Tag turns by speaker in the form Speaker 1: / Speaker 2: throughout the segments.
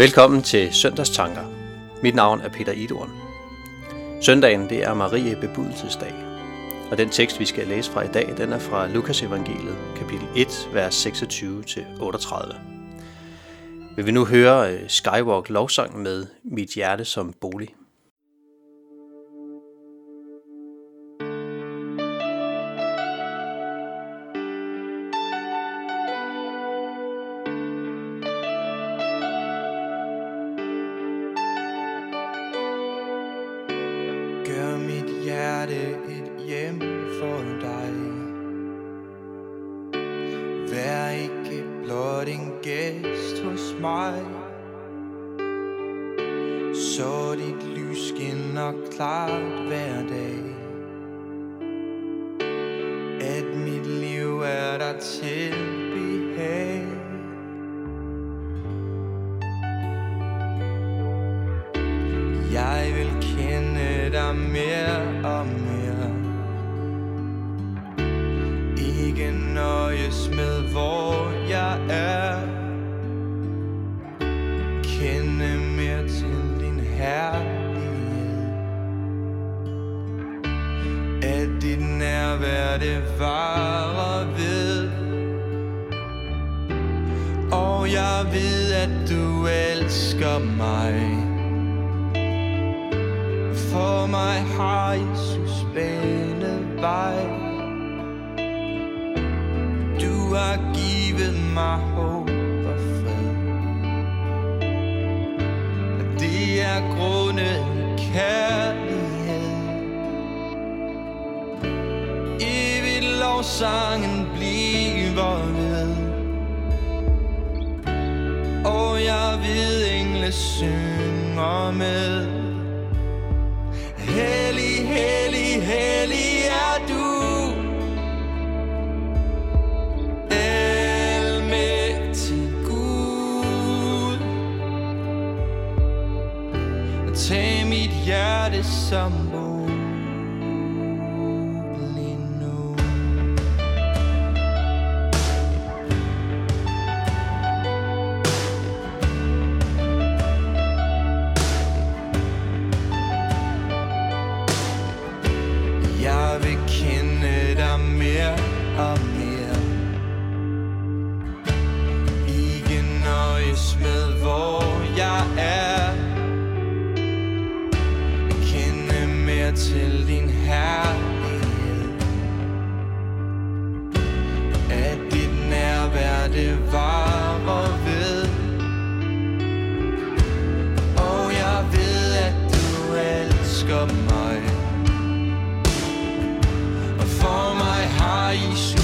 Speaker 1: Velkommen til Søndagstanker. Mit navn er Peter Idorn. Søndagen det er Marie Bebudelsesdag. Og den tekst, vi skal læse fra i dag, den er fra Lukas evangeliet, kapitel 1, vers 26-38. Vil vi nu høre øh, Skywalk lovsang med Mit hjerte som bolig.
Speaker 2: Til behag Jeg vil kende dig mere Og jeg ved at du elsker mig. For mig har Jesus banet vej. Du har givet mig håb og fred. Og det er grundet kærlighed. Evigt lovsangen bliver ved engle synger med. Hellig, hellig, hellig er du. Almægtig Gud. Tag mit hjerte som har Jesus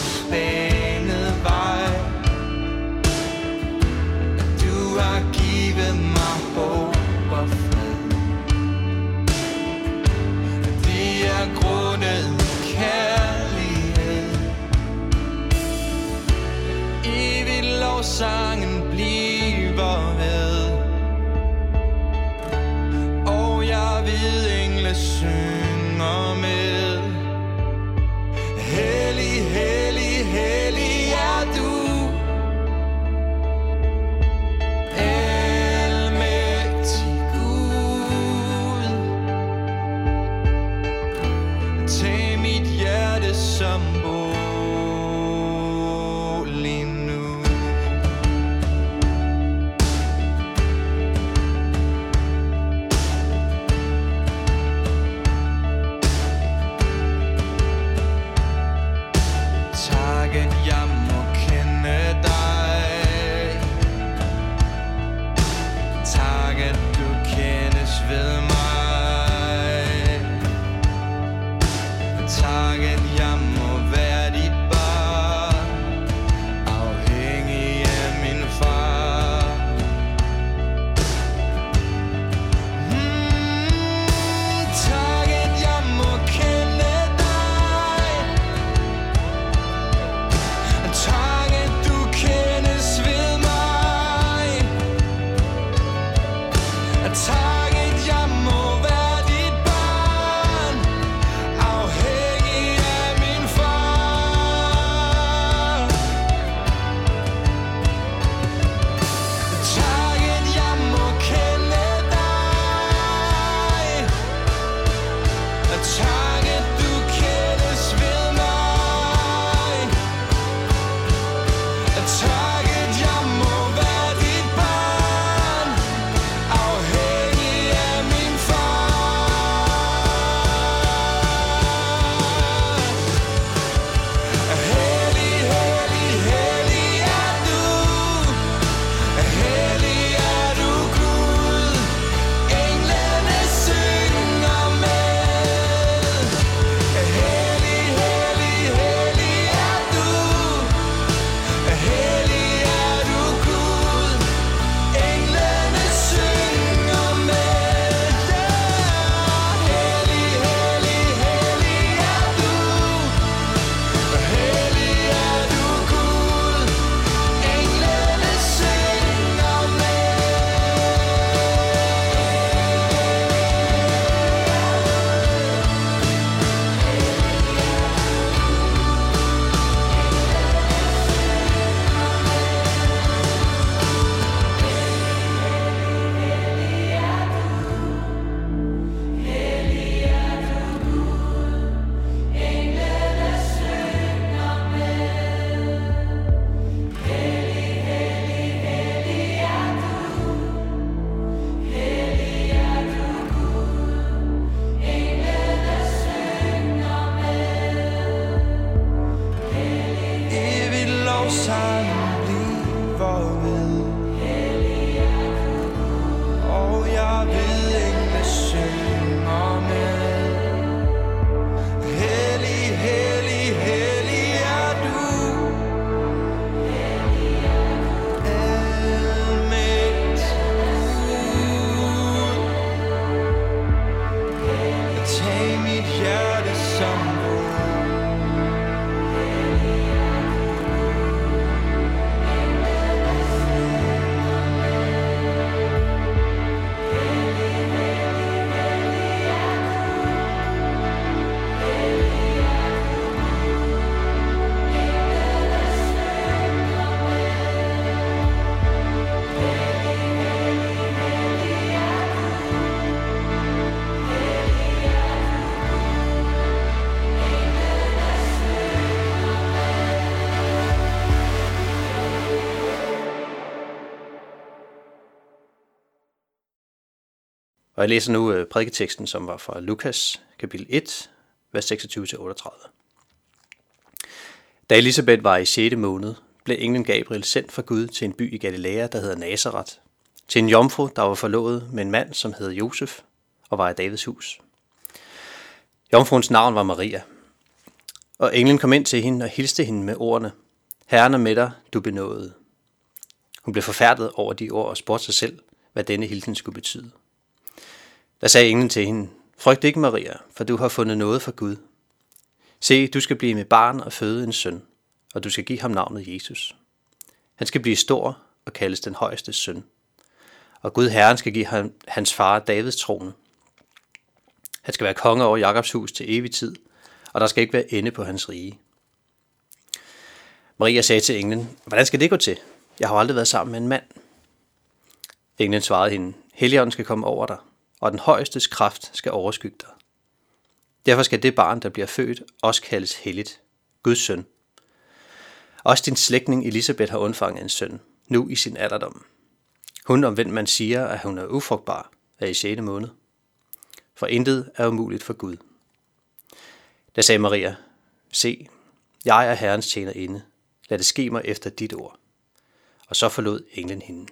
Speaker 2: a time. Og jeg
Speaker 1: læser nu øh, prædiketeksten, som var fra Lukas kapitel 1, vers 26-38. Da Elisabeth var i 6. måned, blev englen Gabriel sendt fra Gud til en by i Galilea, der hedder Nazareth, til en jomfru, der var forlovet med en mand, som hed Josef og var i Davids hus. Jomfruens navn var Maria, og englen kom ind til hende og hilste hende med ordene, Herren er med dig, du benåede. Hun blev forfærdet over de ord og spurgte sig selv, hvad denne hilsen skulle betyde. Der sagde englen til hende, Frygt ikke, Maria, for du har fundet noget fra Gud. Se, du skal blive med barn og føde en søn, og du skal give ham navnet Jesus. Han skal blive stor og kaldes den højeste søn. Og Gud Herren skal give ham, hans far Davids trone. Han skal være konge over Jakobs hus til evig tid, og der skal ikke være ende på hans rige. Maria sagde til englen, hvordan skal det gå til? Jeg har aldrig været sammen med en mand. Englen svarede hende, Helligånden skal komme over dig, og den højestes kraft skal overskygge dig. Derfor skal det barn, der bliver født, også kaldes helligt, Guds søn. Også din slægtning Elisabeth har undfanget en søn, nu i sin alderdom. Hun, omvendt man siger, at hun er ufrugtbar, er i 6. måned. For intet er umuligt for Gud. Da sagde Maria, Se, jeg er Herrens tjenerinde. Lad det ske mig efter dit ord. Og så forlod englen hende.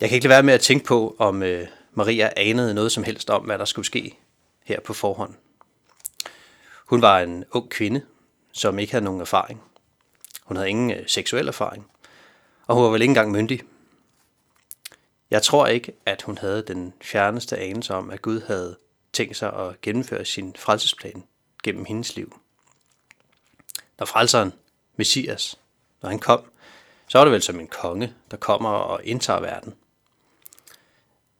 Speaker 1: Jeg kan ikke lade være med at tænke på, om øh, Maria anede noget som helst om, hvad der skulle ske her på forhånd. Hun var en ung kvinde, som ikke havde nogen erfaring. Hun havde ingen øh, seksuel erfaring, og hun var vel ikke engang myndig. Jeg tror ikke, at hun havde den fjerneste anelse om, at Gud havde tænkt sig at gennemføre sin frelsesplan gennem hendes liv. Når frelseren, Messias, når han kom, så var det vel som en konge, der kommer og indtager verden.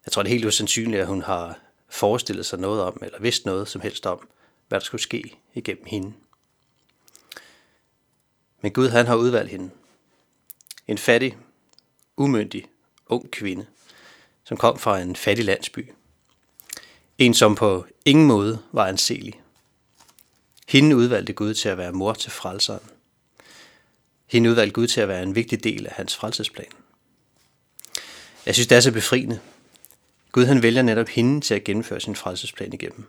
Speaker 1: Jeg tror, det er helt usandsynligt, at hun har forestillet sig noget om, eller vidst noget som helst om, hvad der skulle ske igennem hende. Men Gud han har udvalgt hende. En fattig, umyndig, ung kvinde, som kom fra en fattig landsby. En, som på ingen måde var anselig. Hende udvalgte Gud til at være mor til frelseren. Hende udvalgte Gud til at være en vigtig del af hans frelsesplan. Jeg synes, det er så befriende. Gud han vælger netop hende til at gennemføre sin frelsesplan igennem.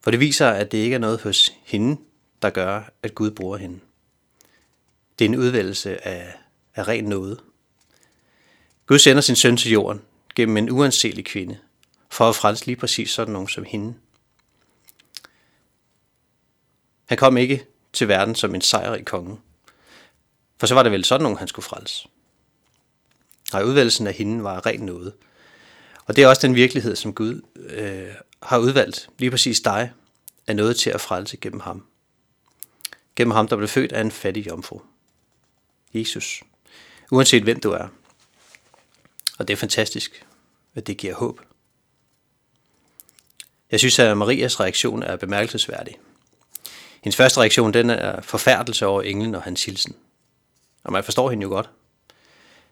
Speaker 1: For det viser, at det ikke er noget hos hende, der gør, at Gud bruger hende. Det er en udvælgelse af, af ren noget. Gud sender sin søn til jorden gennem en uanselig kvinde, for at frelse lige præcis sådan nogen som hende. Han kom ikke til verden som en sejrig konge, for så var det vel sådan nogen, han skulle frelse. Og udvalgelsen af hende var ren noget. Og det er også den virkelighed, som Gud øh, har udvalgt, lige præcis dig, er noget til at frelse gennem ham. Gennem ham, der blev født af en fattig jomfru. Jesus. Uanset hvem du er. Og det er fantastisk, at det giver håb. Jeg synes, at Marias reaktion er bemærkelsesværdig. Hendes første reaktion den er forfærdelse over englen og hans hilsen. Og man forstår hende jo godt.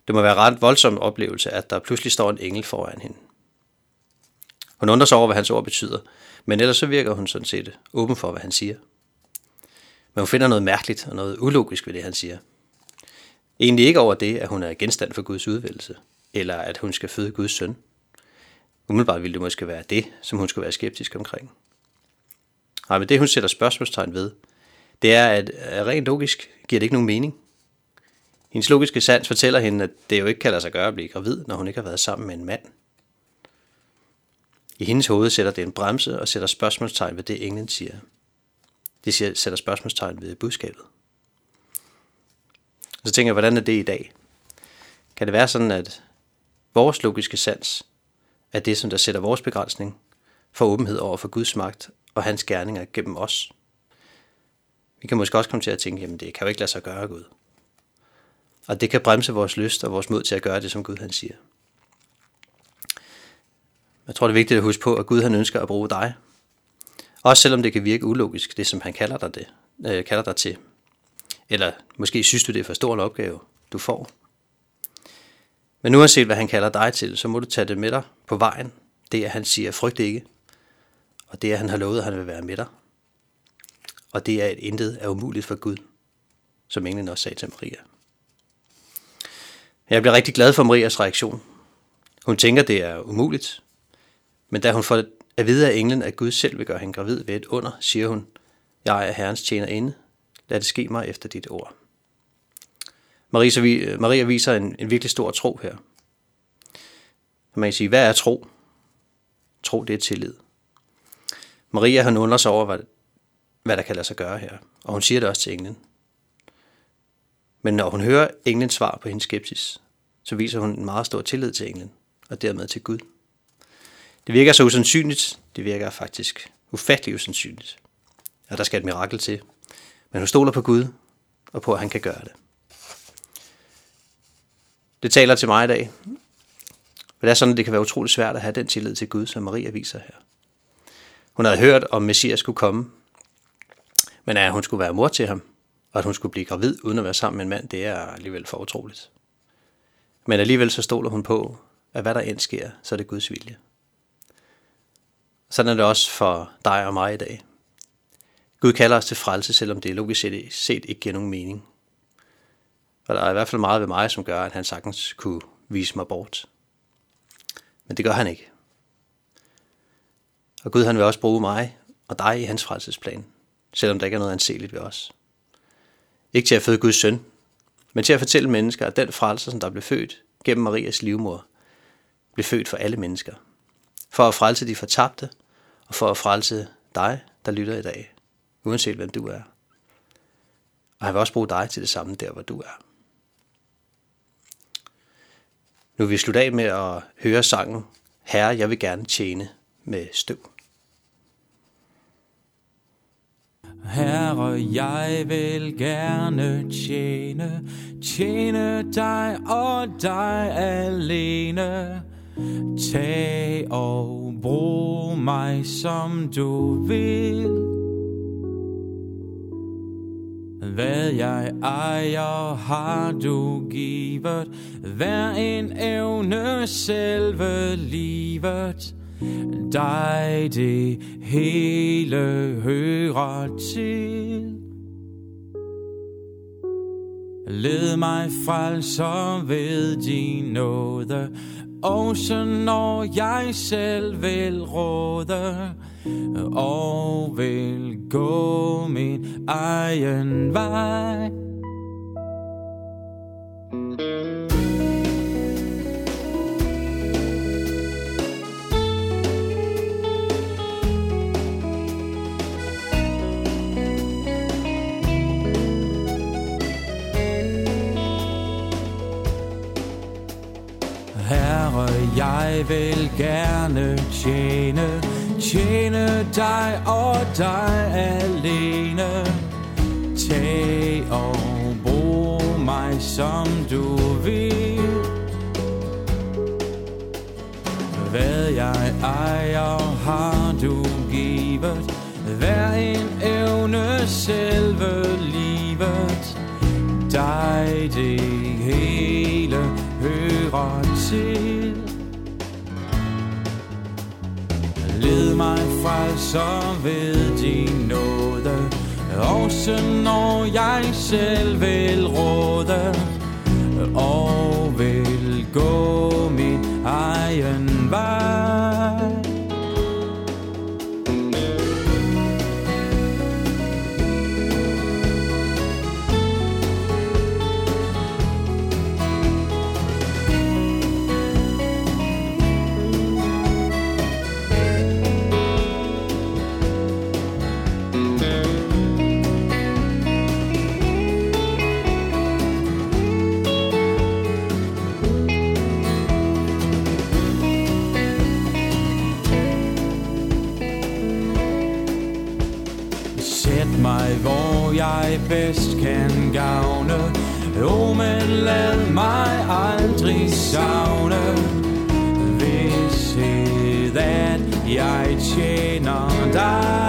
Speaker 1: Det må være ret voldsom oplevelse, at der pludselig står en engel foran hende. Hun undrer sig over, hvad hans ord betyder, men ellers så virker hun sådan set åben for, hvad han siger. Men hun finder noget mærkeligt og noget ulogisk ved det, han siger. Egentlig ikke over det, at hun er genstand for Guds udvælgelse, eller at hun skal føde Guds søn. Umiddelbart ville det måske være det, som hun skulle være skeptisk omkring. Nej, men det hun sætter spørgsmålstegn ved, det er, at rent logisk giver det ikke nogen mening. Hendes logiske sans fortæller hende, at det jo ikke kan lade sig gøre at blive gravid, når hun ikke har været sammen med en mand. I hendes hoved sætter det en bremse og sætter spørgsmålstegn ved det, englen siger. Det siger, sætter spørgsmålstegn ved budskabet. Og så tænker jeg, hvordan er det i dag? Kan det være sådan, at vores logiske sans er det, som der sætter vores begrænsning for åbenhed over for Guds magt og hans gerninger gennem os? Vi kan måske også komme til at tænke, jamen det kan jo ikke lade sig gøre, Gud. Og det kan bremse vores lyst og vores mod til at gøre det, som Gud han siger. Jeg tror, det er vigtigt at huske på, at Gud han ønsker at bruge dig. Også selvom det kan virke ulogisk, det som han kalder dig, det, øh, kalder dig til. Eller måske synes du, det er for stor en opgave, du får. Men uanset hvad han kalder dig til, så må du tage det med dig på vejen. Det er, han siger, frygt ikke. Og det er, han har lovet, at han vil være med dig. Og det er, at intet er umuligt for Gud, som englen også sagde til Maria. Jeg bliver rigtig glad for Marias reaktion. Hun tænker, det er umuligt. Men da hun får at vide af englen, at Gud selv vil gøre hende gravid ved et under, siger hun, jeg er Herrens tjener inde. Lad det ske mig efter dit ord. Maria, Maria viser en, en virkelig stor tro her. Man kan sige, hvad er tro? Tro, det er tillid. Maria, han undrer sig over, hvad, hvad der kan lade sig gøre her. Og hun siger det også til englen. Men når hun hører englen svar på hendes skepsis, så viser hun en meget stor tillid til englen, og dermed til Gud. Det virker så usandsynligt, det virker faktisk ufatteligt usandsynligt. Og der skal et mirakel til. Men hun stoler på Gud, og på at han kan gøre det. Det taler til mig i dag. Men det er sådan, at det kan være utrolig svært at have den tillid til Gud, som Maria viser her. Hun havde hørt, om Messias skulle komme, men at hun skulle være mor til ham, og at hun skulle blive gravid uden at være sammen med en mand, det er alligevel for utroligt. Men alligevel så stoler hun på, at hvad der end sker, så er det Guds vilje. Sådan er det også for dig og mig i dag. Gud kalder os til frelse, selvom det logisk set ikke giver nogen mening. Og der er i hvert fald meget ved mig, som gør, at han sagtens kunne vise mig bort. Men det gør han ikke. Og Gud han vil også bruge mig og dig i hans frelsesplan, selvom der ikke er noget anseligt ved os. Ikke til at føde Guds søn, men til at fortælle mennesker, at den frelser, som der blev født gennem Marias livmor, blev født for alle mennesker. For at frelse de fortabte, og for at frelse dig, der lytter i dag, uanset hvem du er. Og han vil også bruge dig til det samme der, hvor du er. Nu vil vi slutte af med at høre sangen Herre, jeg vil gerne tjene med støv.
Speaker 2: Herre, jeg vil gerne tjene, tjene dig og dig alene. Tag og brug mig som du vil. Hvad jeg ejer har du givet, hver en evne selve livet dig det hele hører til. Led mig frelser ved din nåde, og så når jeg selv vil råde, og vil gå min egen vej. Jeg vil gerne tjene, tjene dig og dig alene. Tag og brug mig som du vil. Hvad jeg ejer har du givet, hver en evne selve livet. Dig det hele hører til. Led mig frelser ved din nåde Også når jeg selv vil råde Og vil gå. Bedst kan gavne. Jo, men lad mig aldrig savne. Vidshed, at jeg tjener dig.